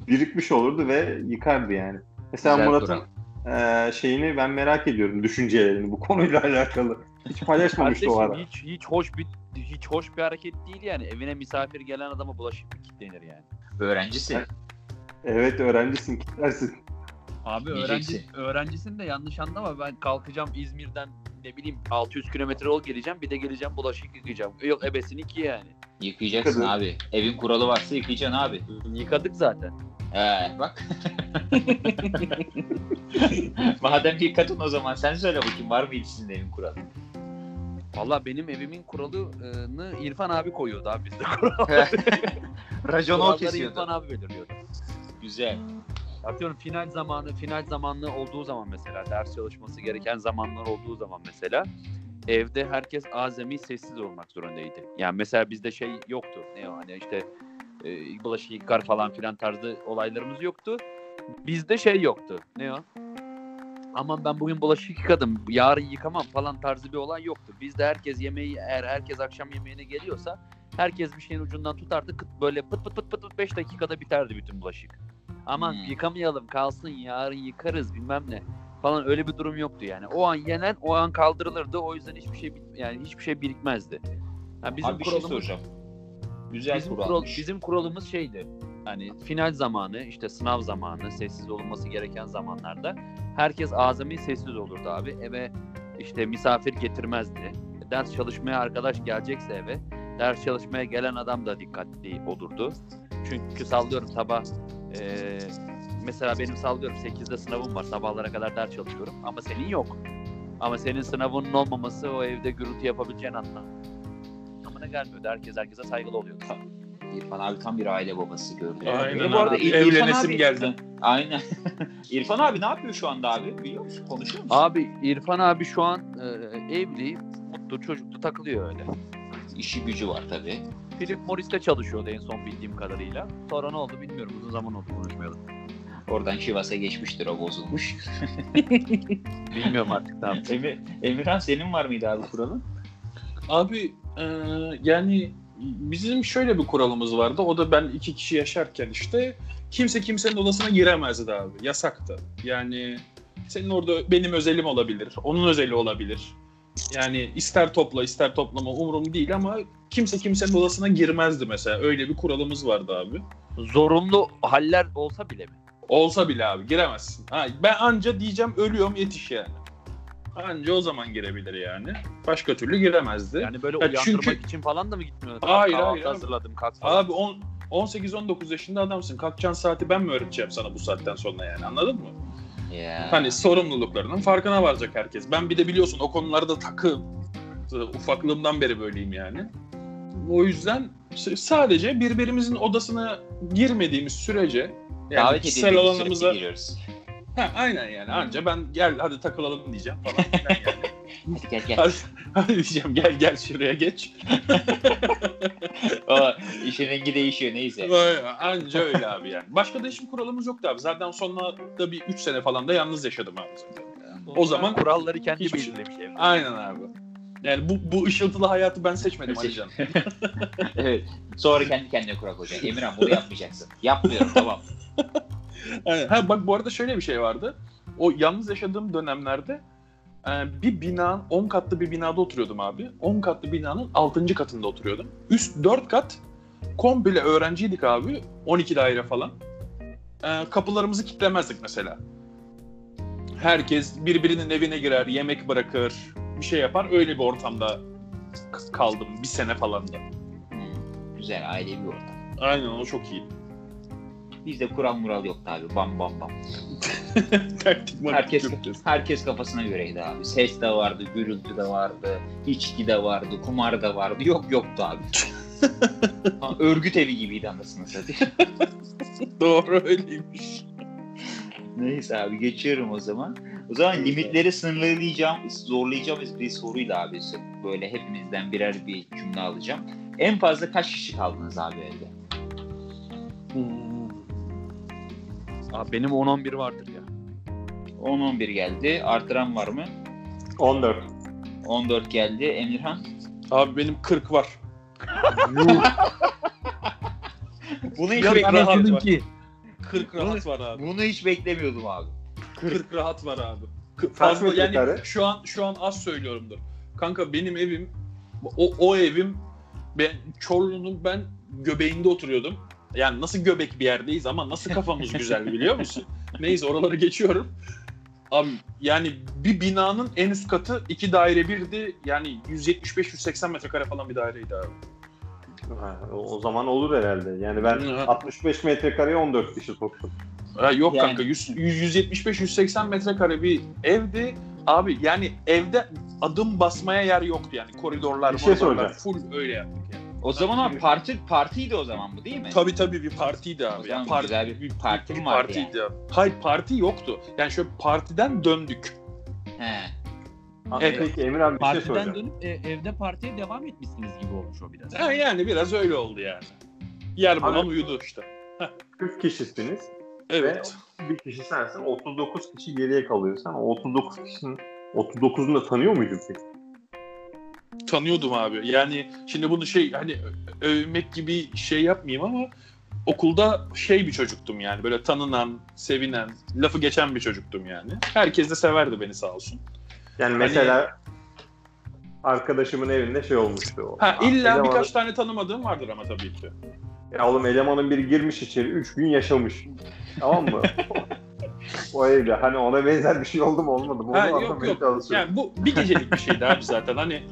Birikmiş olurdu ve yıkardı yani. Mesela Güzel Murat'ın eee, şeyini ben merak ediyorum. Düşüncelerini bu konuyla [LAUGHS] alakalı. Hiç paylaşmamıştı o ara. Hiç hiç hoş bir hiç hoş bir hareket değil yani. Evine misafir gelen adama bulaşık mı kilitlenir yani? Öğrencisi. Evet. Öğrencisin kilitlersin. Abi Diyeceksin. öğrenci öğrencisin de yanlış anlama ben kalkacağım İzmir'den ne bileyim 600 kilometre yol geleceğim bir de geleceğim bulaşık yıkayacağım. Yok ebesini ki yani. Yıkayacaksın Kadın. abi. Evin kuralı varsa yıkayacaksın abi. Yıkadık zaten. Ee, bak. [LAUGHS] Madem yıkadın o zaman sen söyle bakayım var mıydı sizin evin kuralı? Valla benim evimin kuralını İrfan abi koyuyordu abi bizde [LAUGHS] kural. Raconu o Kuralları kesiyordu. İrfan abi belirliyordu. Güzel. Atıyorum final zamanı, final zamanlı olduğu zaman mesela ders çalışması gereken zamanlar olduğu zaman mesela evde herkes azami sessiz olmak zorundaydı. Yani mesela bizde şey yoktu. Ne o hani işte e, bulaşık yıkar falan filan tarzı olaylarımız yoktu. Bizde şey yoktu. Ne o? Aman ben bugün bulaşık yıkadım, yarın yıkamam falan tarzı bir olay yoktu. Bizde herkes yemeği, eğer herkes akşam yemeğine geliyorsa herkes bir şeyin ucundan tutardı. Böyle pıt pıt pıt pıt 5 dakikada biterdi bütün bulaşık. Aman Hmm. yıkamayalım kalsın yarın yıkarız bilmem ne falan öyle bir durum yoktu yani. O an yenen o an kaldırılırdı. O yüzden hiçbir şey yani hiçbir şey birikmezdi. Yani bizim Abi bir şey kuralımız soracağım. Güzel bizim, kural, bizim kuralımız şeydi. Hani final zamanı, işte sınav zamanı, sessiz olunması gereken zamanlarda herkes azami sessiz olurdu abi. Eve işte misafir getirmezdi. Ders çalışmaya arkadaş gelecekse eve, ders çalışmaya gelen adam da dikkatli olurdu. Çünkü sallıyorum sabah eee, mesela benim sallıyorum 8'de sınavım var. Sabahlara kadar ders çalışıyorum ama senin yok. Ama senin sınavının olmaması o evde gürültü yapabileceğin anlamına gelmiyordu. Herkes herkese saygılı oluyordu. İrfan abi tam bir aile babası gördü. Aynen Ve bu arada abi. İr- İrfan Evlenesim abi- geldi. Aynen. [LAUGHS] İrfan abi ne yapıyor şu anda abi? Biliyor musun? Konuşuyor musun? Abi İrfan abi şu an e, evli, mutlu, çocuklu takılıyor öyle. İşi gücü var tabii. Philip Morris'te çalışıyordu en son bildiğim kadarıyla. Sonra ne oldu bilmiyorum. Uzun zaman oldu konuşmayalım. Oradan Şivas'a geçmiştir o bozulmuş. [LAUGHS] Bilmiyorum artık tamam. Emir, Emirhan senin var mıydı abi kuralın? Abi e, yani bizim şöyle bir kuralımız vardı. O da ben iki kişi yaşarken işte kimse kimsenin odasına giremezdi abi. Yasaktı. Yani senin orada benim özelim olabilir. Onun özeli olabilir. Yani ister topla ister toplama umurum değil ama kimse kimsenin odasına girmezdi mesela. Öyle bir kuralımız vardı abi. Zorunlu haller olsa bile mi? Olsa bile abi giremezsin. Ha, ben anca diyeceğim ölüyorum yetiş yani. Anca o zaman girebilir yani. Başka türlü giremezdi. Yani böyle Ya uyandırmak çünkü- için falan da mı gitmiyorsun? Hayır, Kahvaltı hayır hazırladım kalk falan. Abi on- 18-19 yaşında adamsın. Kalkacağın saati ben mi öğreteceğim sana bu saatten sonra yani anladın mı? Ya. Hani sorumluluklarının farkına varacak herkes. Ben bir de biliyorsun o konularda takım. Ufaklığımdan beri böyleyim yani. O yüzden sadece birbirimizin odasına girmediğimiz sürece yani Davet kişisel alanımıza giriyoruz. Ha, aynen yani anca ben gel hadi takılalım diyeceğim falan filan yani. [LAUGHS] Hadi gel gel. hadi, hadi diyeceğim gel gel şuraya geç. [LAUGHS] o işin rengi değişiyor neyse. Anca öyle abi yani. Başka da hiçbir kuralımız yoktu abi. Zaten sonra da bir 3 sene falan da yalnız yaşadım abi zaten. O zaman kuralları kendi şey- belirlemiş evde. aynen abi. Yani bu, bu ışıltılı hayatı ben seçmedim Alican. [LAUGHS] evet. Sonra kendi kendine kural koyacaksın. Emirhan bunu yapmayacaksın. Yapmıyorum tamam. Aynen. Ha bak bu arada şöyle bir şey vardı. O yalnız yaşadığım dönemlerde e, bir bina, 10 katlı bir binada oturuyordum abi. 10 katlı binanın 6. katında oturuyordum. Üst 4 kat komple öğrenciydik abi. 12 daire falan. E, kapılarımızı kilitlemezdik mesela. Herkes birbirinin evine girer, yemek bırakır, bir şey yapar. Öyle bir ortamda kaldım bir sene falan da. Hmm, Güzel ailevi bir ortam. Aynen o çok iyi. Bizde kural mural yoktu abi. Bam bam bam. [LAUGHS] Herkes herkes kafasına göreydi abi. Ses de vardı, gürültü de vardı, içki de vardı, kumar da vardı. Yok yoktu abi. [LAUGHS] Ha, Örgüt evi gibiydi anasını satayım. [LAUGHS] Doğru öyleymiş. Neyse abi geçiyorum o zaman. O zaman limitleri sınırlayacağım, zorlayacağımız bir soruyla abi. Böyle hepimizden birer bir cümle alacağım. En fazla kaç kişi kaldınız abi evde? Hmm. Abi benim 10-11 vardır ya. 10-11 geldi. Artıran var mı? 14. 14 geldi. Emirhan? Abi benim 40 var. [LAUGHS] Bunu hiç, Ya bek- rahat Anasının var. ki. 40 rahat var abi. bunu hiç beklemiyordum abi. 40 rahat var abi. Fazla yani metrekare? şu an şu an az söylüyorumdur. Kanka benim evim o, o evim ben Çorlu'nun ben göbeğinde oturuyordum. Yani nasıl göbek bir yerdeyiz ama nasıl kafamız güzel biliyor musun? [LAUGHS] Neyse oraları geçiyorum. Abi yani bir binanın en üst katı iki daire birdi. Yani 175-180 metrekare falan bir daireydi abi. Ha, o zaman olur herhalde. Yani ben Hı. 65 metrekareye 14 kişi soktum. Ha, yok Yani- kanka 100, 175-180 metrekare bir evdi. Abi yani evde adım basmaya yer yoktu yani. Koridorlar, Bir şey full öyle yaptık yani. O zaman abi parti partiydi o zaman bu değil mi? Tabii tabii bir partiydi O abi. zaman Ya, parti, güzel bir parti mi vardı partiydi abi. Hayır parti yoktu. Yani şöyle partiden döndük. He. Evet. Peki Emir abi bir şey Partiden soracağım. dönüp e, evde partiye devam etmişsiniz gibi olmuş o biraz. Ha, yani biraz öyle oldu yani. Yer bulan uyudu işte. 40 kişisiniz Evet. ve bir kişi sensin. 39 kişi geriye kalıyor. Sen o 39 kişinin 39'unu da tanıyor muydun peki? Tanıyordum abi. Yani şimdi bunu şey hani övmek gibi şey yapmayayım ama okulda şey bir çocuktum yani. Böyle tanınan, sevinen, lafı geçen bir çocuktum yani. Herkes de severdi beni sağ olsun. Yani mesela arkadaşımın evinde şey olmuştu. O. Ha illa Elemanın- birkaç tane tanımadığım vardır ama tabii ki. Ya oğlum elemanın biri girmiş içeri 3 gün yaşamış. Tamam mı? [LAUGHS] o evde. Hani ona benzer bir şey oldu mu olmadı mı? Onu Ha, yok, yok. Yani bu bir gecelik bir şeydi abi zaten. Hani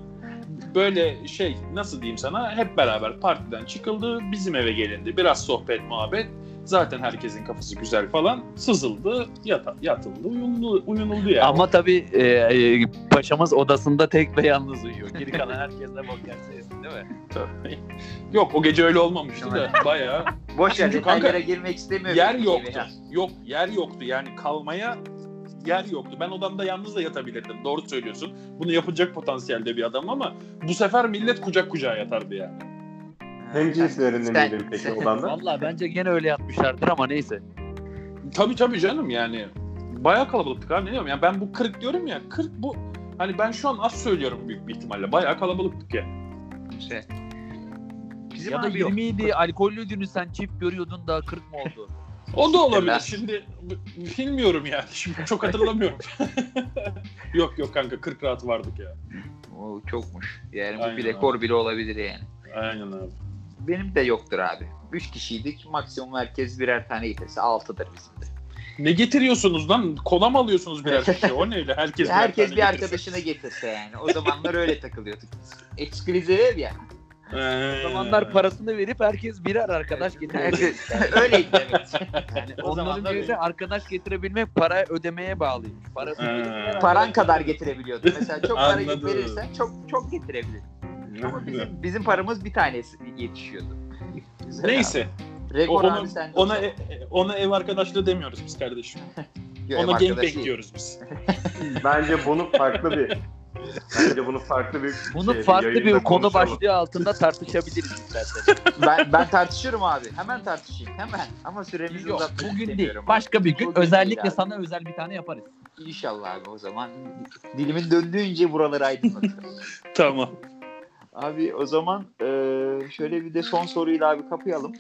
böyle şey nasıl diyeyim sana hep beraber partiden çıkıldı. Bizim eve gelindi. Biraz sohbet muhabbet. Zaten herkesin kafası güzel falan. Sızıldı, yata, yatıldı, uyundu, uyunuldu yani. Ama tabii e, e, paşamız odasında tek ve yalnız uyuyor. Geri kalan herkes de bok yerse yesin değil mi? Tabii. Yok o gece öyle olmamıştı da bayağı Boş ver Çünkü detaylara kanka, girmek istemiyorum. yer yoktu. ya. Yok yer yoktu yani kalmaya yer yoktu. Ben odamda yalnız da yatabilirdim. Doğru söylüyorsun. Bunu yapacak potansiyelde bir adam ama bu sefer millet kucak kucağa yatardı yani. Hem cinslerinde Sen- miydin peki [LAUGHS] odanda? Valla bence gene öyle yapmışlardır ama neyse. Tabii tabii canım yani. Bayağı kalabalıktık abi ne diyorum ya ben bu 40 diyorum ya 40 bu hani ben şu an az söylüyorum büyük bir ihtimalle. Bayağı kalabalıktık ya. Şey. Bizim ya da abi yok. 20 idi alkollüydünüz sen çift görüyordun da 40 mı oldu? O da olabilir. Ben- Şimdi bilmiyorum yani. Şimdi çok hatırlamıyorum. [LAUGHS] yok yok kanka 40 rahat vardık ya. O çokmuş. Yani bu Aynen bir abi. rekor bile olabilir yani. Aynen abi. Benim de yoktur abi. Üç kişiydik. Maksimum herkes birer tane getirse altıdır bizim de. Ne getiriyorsunuz lan? Kola mı alıyorsunuz birer kişi? O neyle? Herkes, [LAUGHS] Herkes bir getirse. arkadaşını getirse yani. O zamanlar öyle takılıyorduk biz. Ekskluziv ev ya. O zamanlar parasını verip herkes birer arkadaş getiriyor. Öyleydi evet. [LAUGHS] Yani O onların zamanlar biri öyle. de arkadaş getirebilmek para ödemeye bağlıymış. Parası Ee. Paran kadar getirebiliyordu. Mesela çok para Anladım. verirsen çok çok getirebilirdin. Ama bizim, bizim paramız bir tanesi yetişiyordu. Güzel Neyse. abi. Rekor ona, abi sen ona, olsa- e- ona ev arkadaşlığı demiyoruz biz kardeşim. [LAUGHS] Ona değil. diyoruz biz. Bence bunu farklı bir Bence bunu farklı bir Bunu şey, farklı bir konu konuşalım. başlığı altında tartışabiliriz. [LAUGHS] Ben, ben tartışırım abi. Hemen tartışayım. Hemen. Ama süremizi Yok uzatmak bugün değil. istemiyorum. Başka bir gün Bugün özellikle abi. sana özel bir tane yaparız. İnşallah abi o zaman. Dilimin döndüğünce buraları aydınlatırım. [LAUGHS] Tamam. abi o zaman e, şöyle bir de son soruyla abi kapayalım.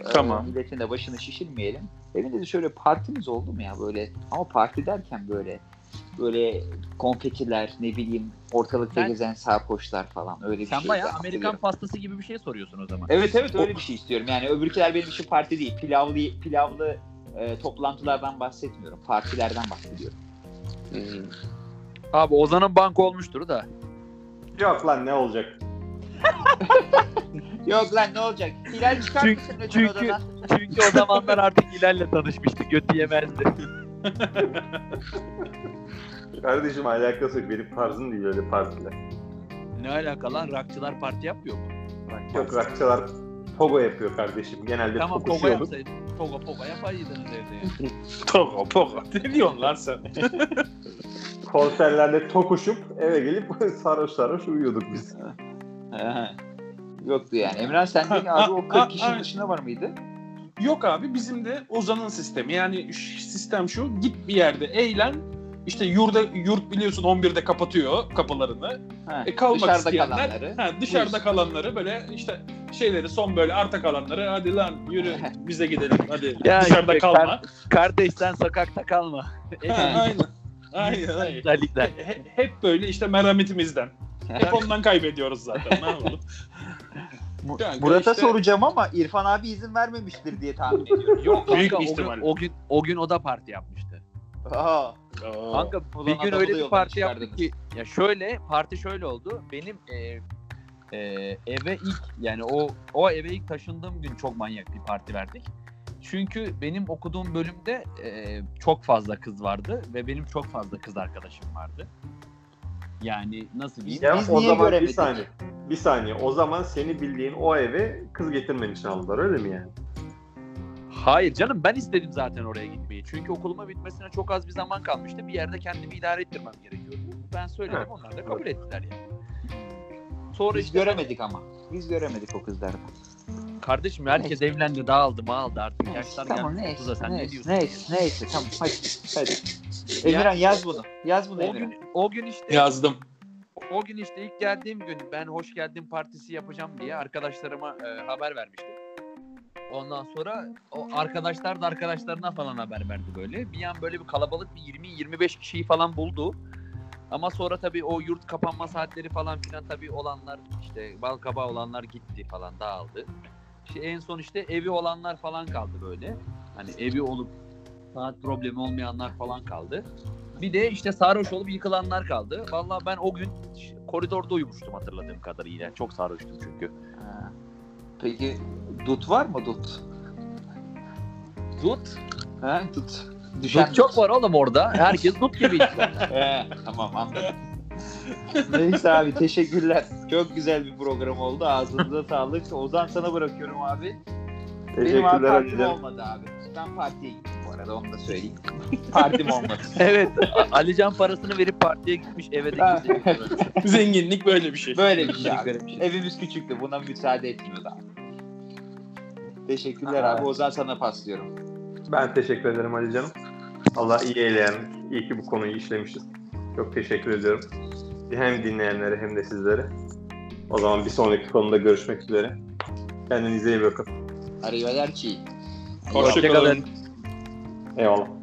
E, Tamam. milletin de başını şişirmeyelim. Benim de şöyle partimiz oldu mu ya böyle ama parti derken böyle böyle konfetiler ne bileyim ortalıkta Sen- gezen sarhoşlar falan öyle bir Sen şey. bayağı Amerikan pastası gibi bir şey soruyorsun o zaman. Evet evet öyle bir şey istiyorum. Yani öbürküler benim için parti değil. Pilavlı pilavlı e, toplantılardan bahsetmiyorum. Partilerden bahsediyorum. Abi Ozan'ın bank olmuştur da. Yok lan ne olacak? [LAUGHS] Yok lan ne olacak? Hilal çıkar Çünkü- mısın lütfen çünkü- odadan? Çünkü o zamanlar artık Hilal'le tanışmıştı. Götü yemezdi. [LAUGHS] [LAUGHS] Kardeşim alakası yok. Benim tarzım değil öyle partiler. Ne alaka lan? Rockçılar parti yapmıyor mu? Yok rakçalar pogo yapıyor kardeşim. Genelde Tamam Togo tokuşuyorduk. yapsaydın. Togo Pogo yapaydınız evde yani. [LAUGHS] Togo pogo. Ne diyorsun lan sen? [LAUGHS] Konserlerde tokuşup eve gelip sarhoş sarhoş uyuyorduk biz. Yoktu yani. Emran sen de Ha, abi o ha, 40 kişinin ha. dışında var mıydı? Yok abi bizim de Ozan'ın sistemi. Yani sistem şu. Git bir yerde eğlen. İşte yurda yurt biliyorsun 11'de kapatıyor kapılarını. Ha, E kalmak dışarıda isteyenler kalanları. ha, dışarıda Buyursun. kalanları böyle işte şeyleri son böyle arta kalanları hadi lan yürü bize gidelim hadi Ya dışarıda işte kalma. kar- Kardeş sen sokakta kalma. Ha, aynen. Aynen aynen. Özellikle. He- Hep böyle işte merhametimizden. Hep ondan kaybediyoruz zaten. Ne yapalım? [LAUGHS] Yani Murat'a işte- soracağım ama İrfan abi izin vermemiştir diye tahmin [LAUGHS] ediyorum. Yok büyük Kanka, bir o, gün, ihtimal. o gün o gün o da parti yapmıştı. Aa. Kanka Ulan bir gün öyle bir parti yaptık ki ya şöyle parti şöyle oldu. Benim e, e, eve ilk yani o o eve ilk taşındığım gün çok manyak bir parti verdik. Çünkü benim okuduğum bölümde e, çok fazla kız vardı ve benim çok fazla kız arkadaşım vardı. Yani nasıl diyeyim? Ya Biz o niye zaman bir göremedik? saniye. Bir saniye. O zaman seni bildiğin o eve kız getirmen için aldılar öyle mi yani? Hayır canım ben istedim zaten oraya gitmeyi. Çünkü okuluma bitmesine çok az bir zaman kalmıştı. Bir yerde kendimi idare ettirmem gerekiyordu. Ben söyledim Evet. onlar da kabul ettiler yani. Sonra Biz işte göremedik ama. Biz göremedik o kızları. kardeşim herkes evlendi dağıldı mağıldı artık yaşlar Tamam geldi. neyse. 30'a sen ne neyse, diyorsun? neyse, neyse, tamam hadi. hadi. Emirhan yaz bunu. Yaz bunu O Emirhan. gün, o gün işte Yazdım. o gün işte ilk geldiğim gün ben hoş geldin partisi yapacağım diye arkadaşlarıma e, haber vermiştim. Ondan sonra o arkadaşlar da arkadaşlarına falan haber verdi böyle. Bir an böyle bir kalabalık bir 20-25 kişiyi falan buldu. Ama sonra tabii o yurt kapanma saatleri falan filan tabii olanlar işte bal kabağı olanlar gitti falan dağıldı. İşte en son işte evi olanlar falan kaldı böyle. Hani evi olup saat problemi olmayanlar falan kaldı. Bir de işte sarhoş olup yıkılanlar kaldı. Vallahi ben o gün koridorda uyumuştum hatırladığım kadarıyla. Çok sarhoştum çünkü. Ha. Peki dut var mı dut? Dut. Ha dut. Düşen Dut çok var oğlum orada. Herkes dut gibi. [LAUGHS] He, tamam anladım. Neyse abi teşekkürler. Çok güzel bir program oldu. Ağzınıza sağlık. Ozan sana bırakıyorum abi. Benim abi Teşekkürler partim Ali'cim. olmadı abi. Ben partiye gittim bu arada onu da söyleyeyim. [LAUGHS] Partim olmadı. [LAUGHS] evet. Alican parasını verip partiye gitmiş eve de Ha. gitmiş. [LAUGHS] Zenginlik böyle bir şey. Böyle bir şey abi. Böyle bir şey. Evimiz küçüktü. Buna müsaade etmiyordu abi. Teşekkürler Aha. abi. Ozan sana paslıyorum. Ben teşekkür ederim Ali canım. Allah iyi eyleyen. İyi ki bu konuyu işlemişiz. Çok teşekkür ediyorum. Hem dinleyenlere hem de sizlere. O zaman bir sonraki konuda görüşmek üzere. Kendinize iyi bakın. Arrivederci. Hoşçakalın. Hoşçakalın. Eyvallah.